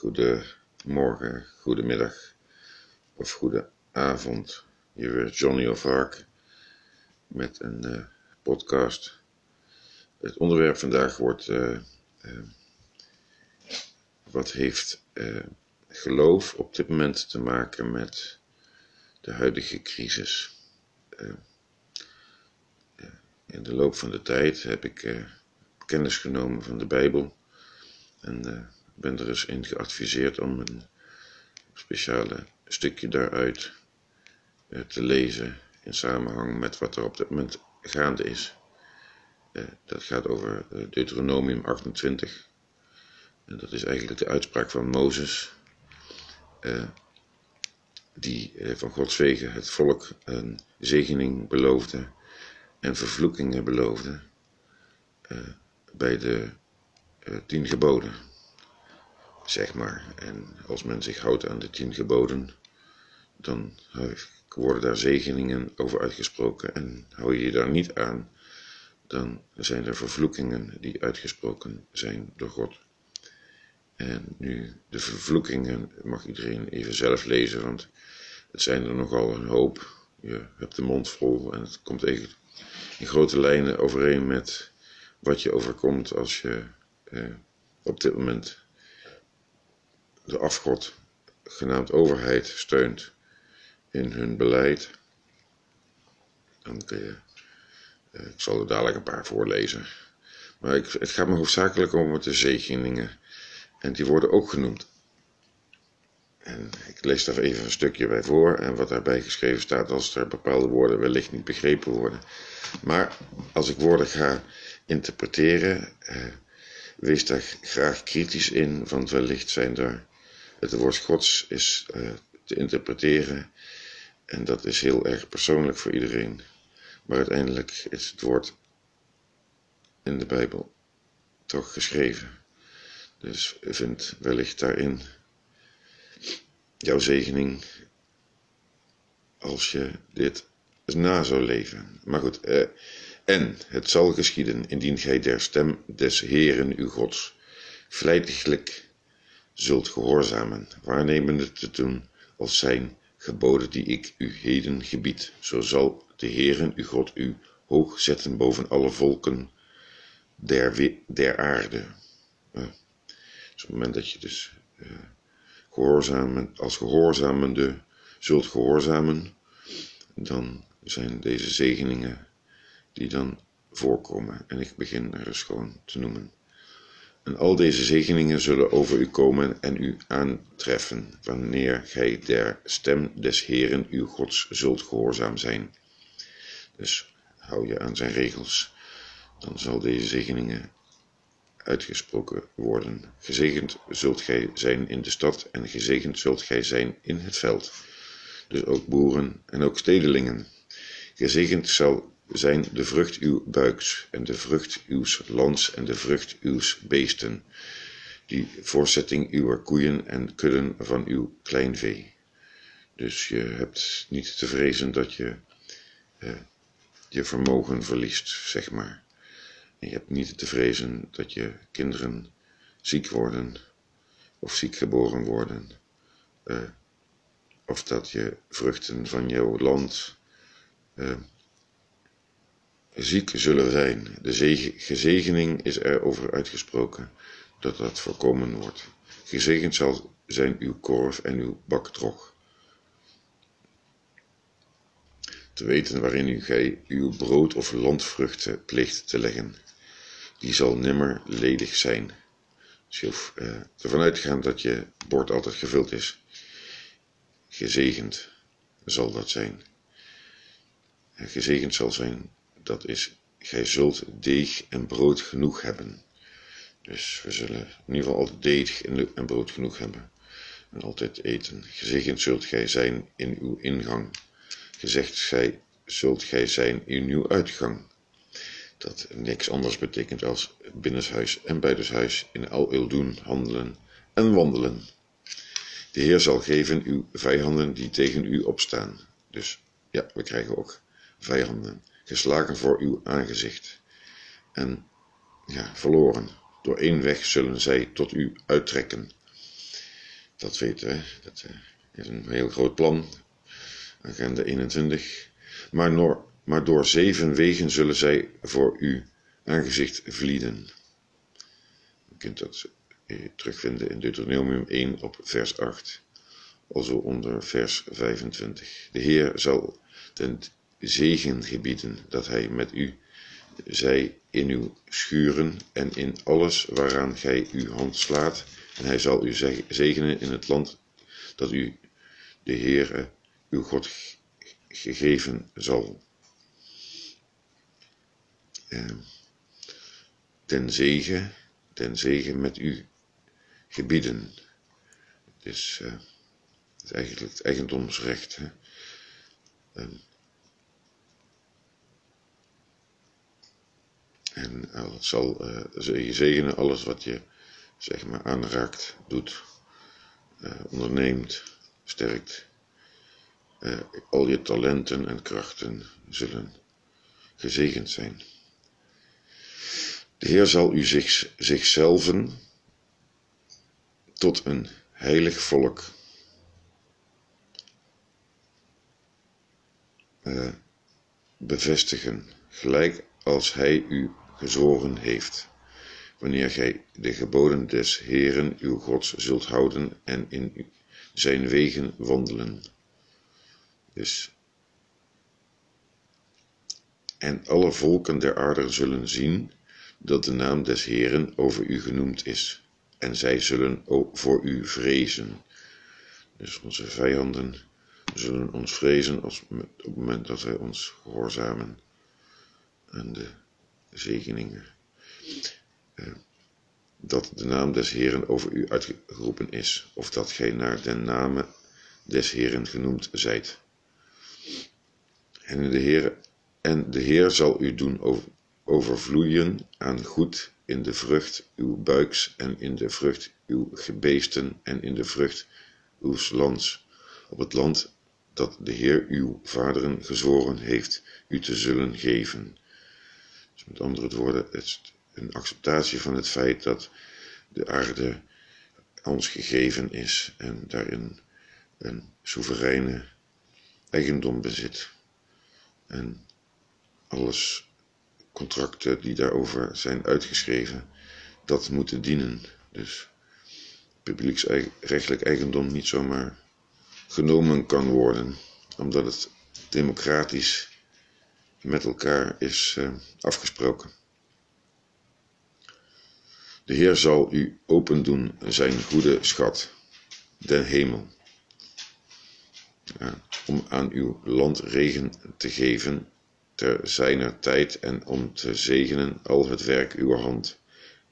Goedemorgen, goedemiddag of goede avond. Hier weer Johnny of Hark met een uh, podcast. Het onderwerp vandaag wordt uh, uh, wat heeft geloof op dit moment te maken met de huidige crisis. in de loop van de tijd heb ik kennis genomen van de Bijbel en ben er eens in geadviseerd om een speciale stukje daaruit eh, te lezen in samenhang met wat er op dit moment gaande is. Eh, dat gaat over eh, Deuteronomium 28. En dat is eigenlijk de uitspraak van Mozes, die van Gods wegen het volk een zegening beloofde en vervloekingen beloofde bij de tien geboden zeg maar. En als men zich houdt aan de tien geboden, dan worden daar zegeningen over uitgesproken. En hou je je daar niet aan, dan zijn er vervloekingen die uitgesproken zijn door God. En nu, de vervloekingen mag iedereen even zelf lezen, want het zijn er nogal een hoop. Je hebt de mond vol en het komt eigenlijk in grote lijnen overeen met wat je overkomt als je eh, op dit moment de afgod genaamd overheid steunt in hun beleid. Dan kun eh, ik zal er dadelijk een paar voorlezen. Maar ik, het gaat me hoofdzakelijk om de zegeningen. En die worden ook genoemd. En ik lees daar even een stukje bij voor. En wat daarbij geschreven staat, als er bepaalde woorden wellicht niet begrepen worden. Maar als ik woorden ga interpreteren, eh, wees daar graag kritisch in, want wellicht zijn er het woord Gods is uh, te interpreteren en dat is heel erg persoonlijk voor iedereen. Maar uiteindelijk is het woord in de Bijbel toch geschreven. Dus vind wellicht daarin jouw zegening als je dit na zou leven. Maar goed, eh, en het zal geschieden indien gij der stem des Heeren uw Gods vlijtiglijk zult gehoorzamen, waarnemende te doen als zijn geboden die ik u heden gebied. Zo zal de Heeren uw God u hoog zetten boven alle volken der, der aarde. Dus op het moment dat je dus uh, gehoorzamen, als gehoorzamende zult gehoorzamen, dan zijn deze zegeningen die dan voorkomen. En ik begin er eens gewoon te noemen. En al deze zegeningen zullen over u komen en u aantreffen, wanneer gij der stem des Heeren uw Gods zult gehoorzaam zijn. Dus hou je aan zijn regels, dan zal deze zegeningen uitgesproken worden. Gezegend zult gij zijn in de stad en gezegend zult gij zijn in het veld. Dus ook boeren en ook stedelingen. Gezegend zal zijn de vrucht uw buiks en de vrucht uws lands en de vrucht uws beesten, die voorzetting uw koeien en kudden van uw kleinvee. Dus je hebt niet te vrezen dat je eh, je vermogen verliest, zeg maar. Je hebt niet te vrezen dat je kinderen ziek worden of ziek geboren worden. Uh, of dat je vruchten van jouw land uh, ziek zullen zijn. De gezegening is erover uitgesproken dat dat voorkomen wordt. Gezegend zal zijn uw korf en uw baktrog. Te weten waarin u gij uw brood of landvruchten plicht te leggen. Die zal nimmer ledig zijn. Dus je uh, ervan uitgaan dat je bord altijd gevuld is. Gezegend zal dat zijn. Gezegend zal zijn dat is, gij zult deeg en brood genoeg hebben. Dus we zullen in ieder geval altijd deeg en brood genoeg hebben. En altijd eten. Gezegend zult gij zijn in uw ingang. Gezegd gij, zult gij zijn in uw uitgang. Dat niks anders betekent als binnenshuis en buitenshuis in al uw doen, handelen en wandelen. De Heer zal geven uw vijanden die tegen u opstaan. Dus ja, we krijgen ook vijanden geslagen voor uw aangezicht. En ja, verloren. Door één weg zullen zij tot u uittrekken. dat weten we, dat eh, is een heel groot plan, agenda 21. Maar, door, maar door zeven wegen zullen zij voor uw aangezicht vlieden. Je kunt dat eh, terugvinden in Deuteronomium 1 op vers 8, also onder vers 25. De Heer zal ten zegen gebieden dat hij met u zij in uw schuren en in alles waaraan gij uw hand slaat, en hij zal u zegenen in het land dat u de Heere, uw God, gegeven zal. Eh, ten zegen, ten zegen met u gebieden. Uh, het is eigenlijk het eigendomsrecht. Hè? En, en het zal uh, je zegenen alles wat je zeg maar aanraakt, doet, uh, onderneemt, sterkt. Al je talenten en krachten zullen gezegend zijn. De Heer zal u zich, zichzelf tot een heilig volk bevestigen, gelijk als Hij u gezworen heeft wanneer gij de geboden des Heeren uw Gods zult houden en in zijn wegen wandelen. Dus, en alle volken der aarde zullen zien dat de naam des Heeren over u genoemd is, en zij zullen voor u vrezen. Dus onze vijanden zullen ons vrezen als, op het moment dat wij ons gehoorzamen aan de zegeningen dat de naam des Heeren over u uitgeroepen is, of dat gij naar den name des Heeren genoemd zijt. En de Heer, en de Heer zal u doen overvloeien aan goed in de vrucht uw buiks en in de vrucht uw gebeesten en in de vrucht uw lands, op het land dat de Heer uw vaderen gezworen heeft u te zullen geven. Dus met andere woorden, het een acceptatie van het feit dat de aarde ons gegeven is en daarin een soevereine eigendom bezit. En alles contracten die daarover zijn uitgeschreven, dat moeten dienen. Dus publieksrechtelijk eigendom niet zomaar genomen kan worden, omdat het democratisch met elkaar is uh, afgesproken. De Heer zal u opendoen zijn goede schat, den hemel, om aan uw land regen te geven ter zijner tijd en om te zegenen al het werk uw hand.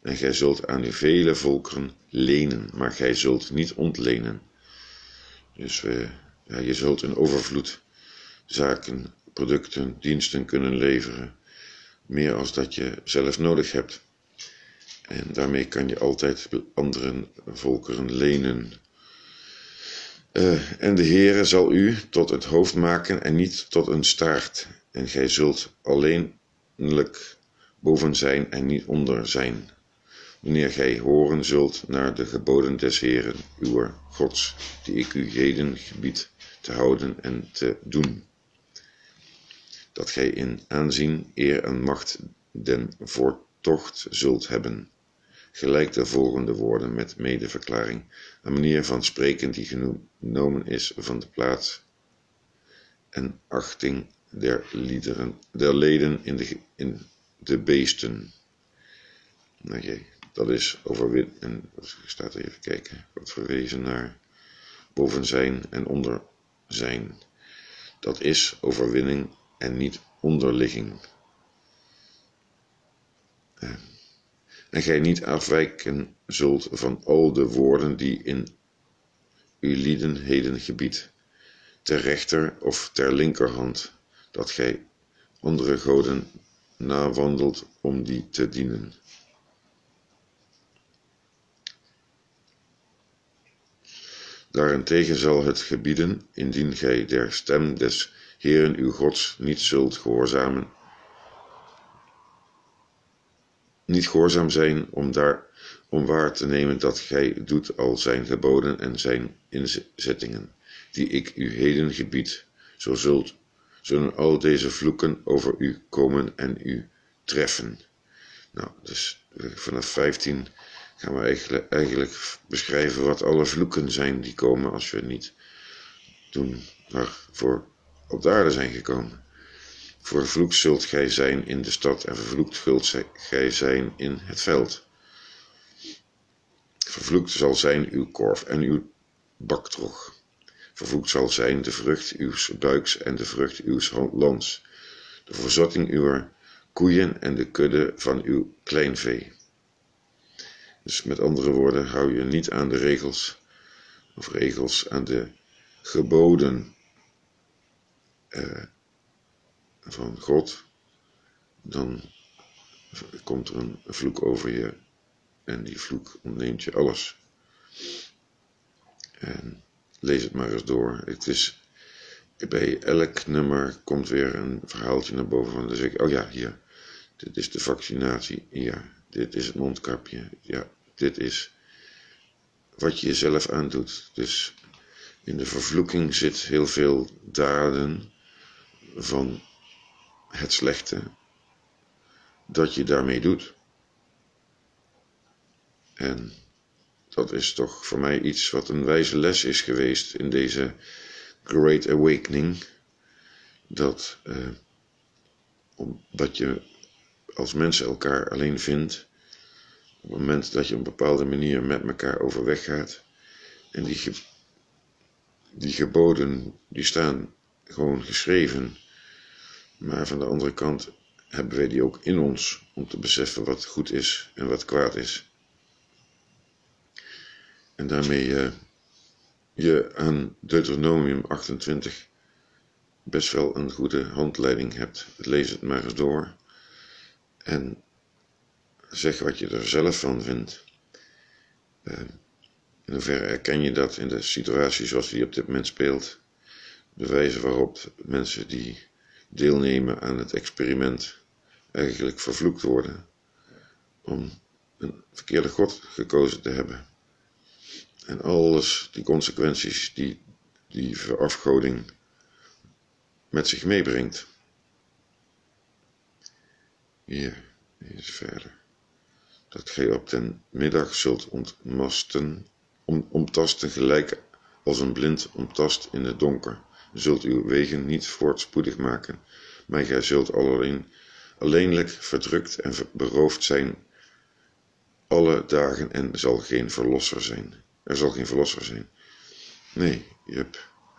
En gij zult aan uw vele volkeren lenen, maar gij zult niet ontlenen. Dus we, ja, je zult in overvloed zaken, producten, diensten kunnen leveren, meer als dat je zelf nodig hebt. En daarmee kan je altijd andere volkeren lenen. Uh, en de Heere zal u tot het hoofd maken en niet tot een staart. En gij zult alleenlijk boven zijn en niet onder zijn. Wanneer gij horen zult naar de geboden des Heeren, uw Gods, die ik u heden gebied te houden en te doen. Dat gij in aanzien, eer en macht den voortocht zult hebben gelijk de volgende woorden met medeverklaring, een manier van spreken die genomen is van de plaats en achting der, liederen, der leden in de, in de beesten. Oké, dat is overwin. En staat even kijken. Wordt verwezen naar boven zijn en onder zijn. Dat is overwinning en niet onderligging. En gij niet afwijken zult van al de woorden die in uw lieden heden gebied, ter rechter of ter linkerhand, dat gij andere goden nawandelt om die te dienen. Daarentegen zal het gebieden, indien gij der stem des Heeren uw Gods niet zult gehoorzamen, niet gehoorzaam zijn om daar om waar te nemen dat gij doet al zijn geboden en zijn inzettingen, die ik u heden gebied, zo zult, zullen al deze vloeken over u komen en u treffen. Nou, dus vanaf 15 gaan we eigenlijk, eigenlijk beschrijven wat alle vloeken zijn die komen als we niet doen. Waarvoor op de aarde zijn gekomen. Vervloekt zult gij zijn in de stad en vervloekt zult gij zijn in het veld. Vervloekt zal zijn uw korf en uw baktrog. Vervloekt zal zijn de vrucht uw buiks en de vrucht uw lands, de verzotting uw koeien en de kudde van uw kleinvee. Dus met andere woorden, hou je niet aan de regels, of regels aan de geboden eh, van God, dan komt er een vloek over je en die vloek ontneemt je alles. En lees het maar eens door. Het is, bij elk nummer komt weer een verhaaltje naar boven van, dan zeg ik, oh ja, hier, dit is de vaccinatie, ja, dit is het mondkapje, ja, dit is wat je jezelf aandoet. Dus in de vervloeking zit heel veel daden van het slechte dat je daarmee doet. En dat is toch voor mij iets wat een wijze les is geweest in deze Great Awakening. Dat eh, je als mensen elkaar alleen vindt, op het moment dat je op een bepaalde manier met elkaar overweg gaat, en die, die geboden die staan gewoon geschreven maar van de andere kant hebben wij die ook in ons om te beseffen wat goed is en wat kwaad is. En daarmee uh, je aan Deuteronomium 28 best wel een goede handleiding hebt. Lees het maar eens door en zeg wat je er zelf van vindt. Uh, in hoeverre herken je dat in de situatie zoals die op dit moment speelt? De wijze waarop mensen die deelnemen aan het experiment eigenlijk vervloekt worden om een verkeerde God gekozen te hebben. En alles, die consequenties die die verafgoding met zich meebrengt. Hier, is verder. Dat gij op den middag zult ontmasten, om, omtasten gelijk als een blind omtast in het donker zult uw wegen niet voortspoedig maken, maar gij zult alleen, alleenlijk verdrukt en beroofd zijn alle dagen en zal geen verlosser zijn. Er zal geen verlosser zijn. Nee, je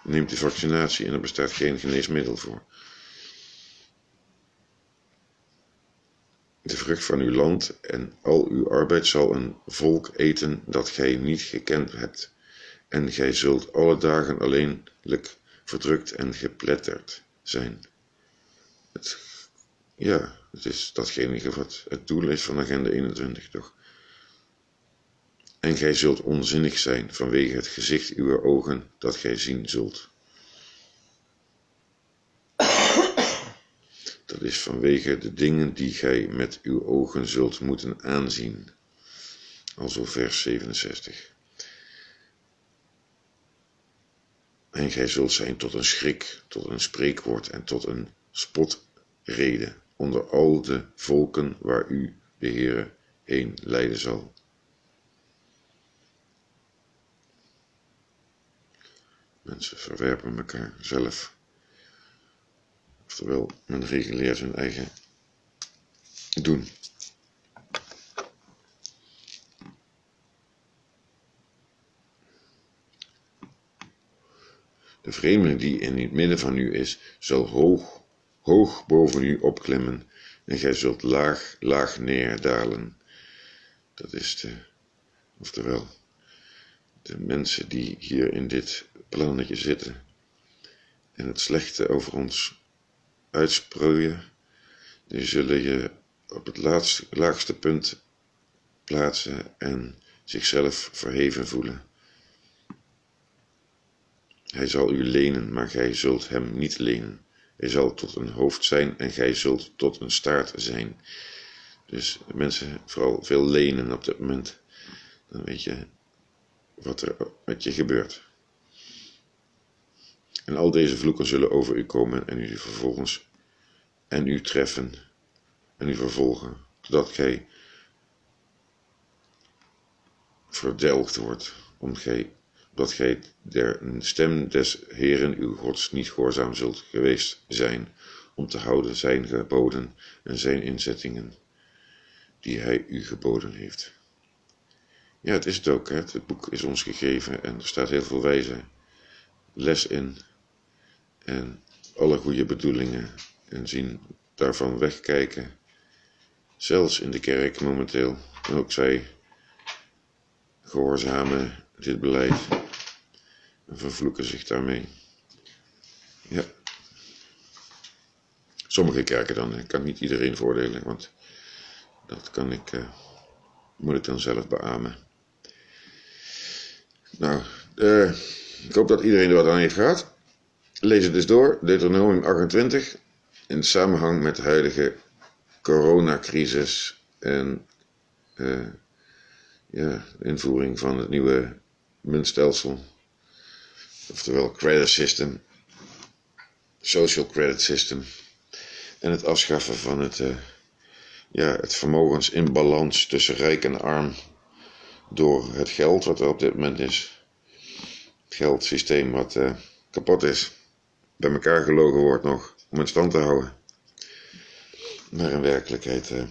neemt de vaccinatie en er bestaat geen geneesmiddel voor. De vrucht van uw land en al uw arbeid zal een volk eten dat gij niet gekend hebt. En gij zult alle dagen alleenlijk verdrukt en gepletterd zijn. Het, ja, het is datgene wat het doel is van agenda 21, toch? En gij zult onzinnig zijn vanwege het gezicht uw ogen dat gij zien zult. Dat is vanwege de dingen die gij met uw ogen zult moeten aanzien. Alzo vers 67. En gij zult zijn tot een schrik, tot een spreekwoord en tot een spotrede onder al de volken waar u, de Heere, heen leiden zal. Mensen verwerpen elkaar zelf. Oftewel, men reguleert hun eigen doen. Vreemdeling die in het midden van u is, zal hoog, hoog boven u opklimmen, en gij zult laag, laag neerdalen. Dat is de, oftewel, de mensen die hier in dit plannetje zitten en het slechte over ons uitsproeien, die zullen je op het laagste punt plaatsen en zichzelf verheven voelen. Hij zal u lenen, maar gij zult hem niet lenen. Hij zal tot een hoofd zijn en gij zult tot een staart zijn. Dus mensen vooral veel lenen op dit moment. Dan weet je wat er met je gebeurt. En al deze vloeken zullen over u komen en u vervolgens en u treffen en u vervolgen, totdat gij verdelgd wordt, omdat gij, omdat gij der stem des Heeren uw Gods niet gehoorzaam zult geweest zijn, om te houden zijn geboden en zijn inzettingen, die hij u geboden heeft. Ja, het is het ook. Hè? Het boek is ons gegeven en er staat heel veel wijze les in. En alle goede bedoelingen en zien daarvan wegkijken. Zelfs in de kerk momenteel. En ook zij gehoorzamen dit beleid en vervloeken zich daarmee. Ja. Sommige kerken dan, ik kan niet iedereen voordelen, want dat kan ik, uh, moet ik dan zelf beamen. Nou, uh, ik hoop dat iedereen er wat aan heeft gehad. Lees het dus door, Deuteronomium 28, in samenhang met de huidige coronacrisis en uh, ja, de invoering van het nieuwe muntstelsel, oftewel credit system, social credit system, en het afschaffen van het, uh, ja, het vermogensinbalans tussen rijk en arm door het geld wat er op dit moment is. Het geldsysteem wat uh, kapot is, bij elkaar gelogen wordt nog om in stand te houden. Maar in werkelijkheid uh,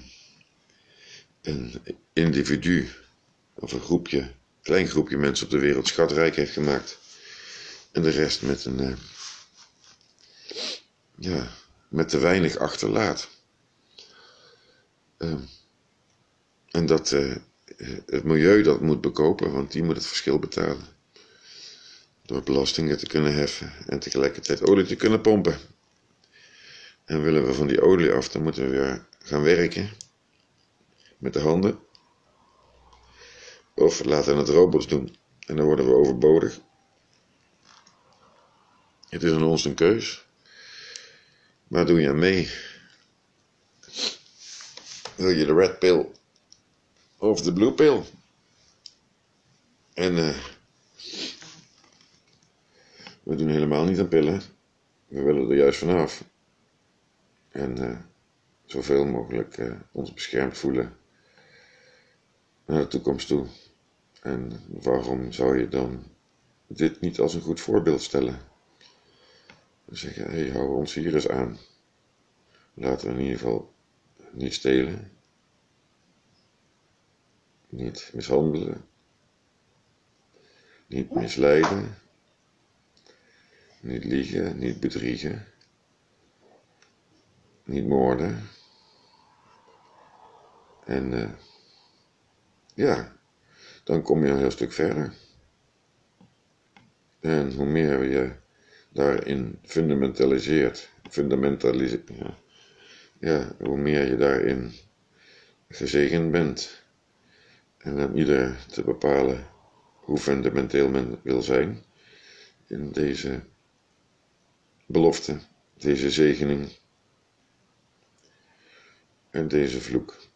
een individu of een groepje, klein groepje mensen op de wereld schatrijk heeft gemaakt. En de rest met een, uh, ja, met te weinig achterlaat. Uh, en dat uh, het milieu dat moet bekopen, want die moet het verschil betalen. Door belastingen te kunnen heffen en tegelijkertijd olie te kunnen pompen. En willen we van die olie af, dan moeten we weer gaan werken met de handen. Of laten het robots doen en dan worden we overbodig. Het is aan ons een keus. Waar doe je mee? Wil je de red pill of de blue pill? En uh, we doen helemaal niet aan pillen. We willen er juist vanaf. En uh, zoveel mogelijk uh, ons beschermd voelen naar de toekomst toe. En waarom zou je dan dit niet als een goed voorbeeld stellen? Dan zeg je, hé, hey, hou ons hier eens aan. Laten we in ieder geval niet stelen, niet mishandelen, niet misleiden, niet liegen, niet bedriegen, niet moorden. En uh, ja, dan kom je een heel stuk verder. En hoe meer je daarin fundamentaliseert, fundamentaliseert, ja, ja, hoe meer je daarin gezegend bent. En dan ieder te bepalen hoe fundamenteel men wil zijn in deze belofte, deze zegening en deze vloek.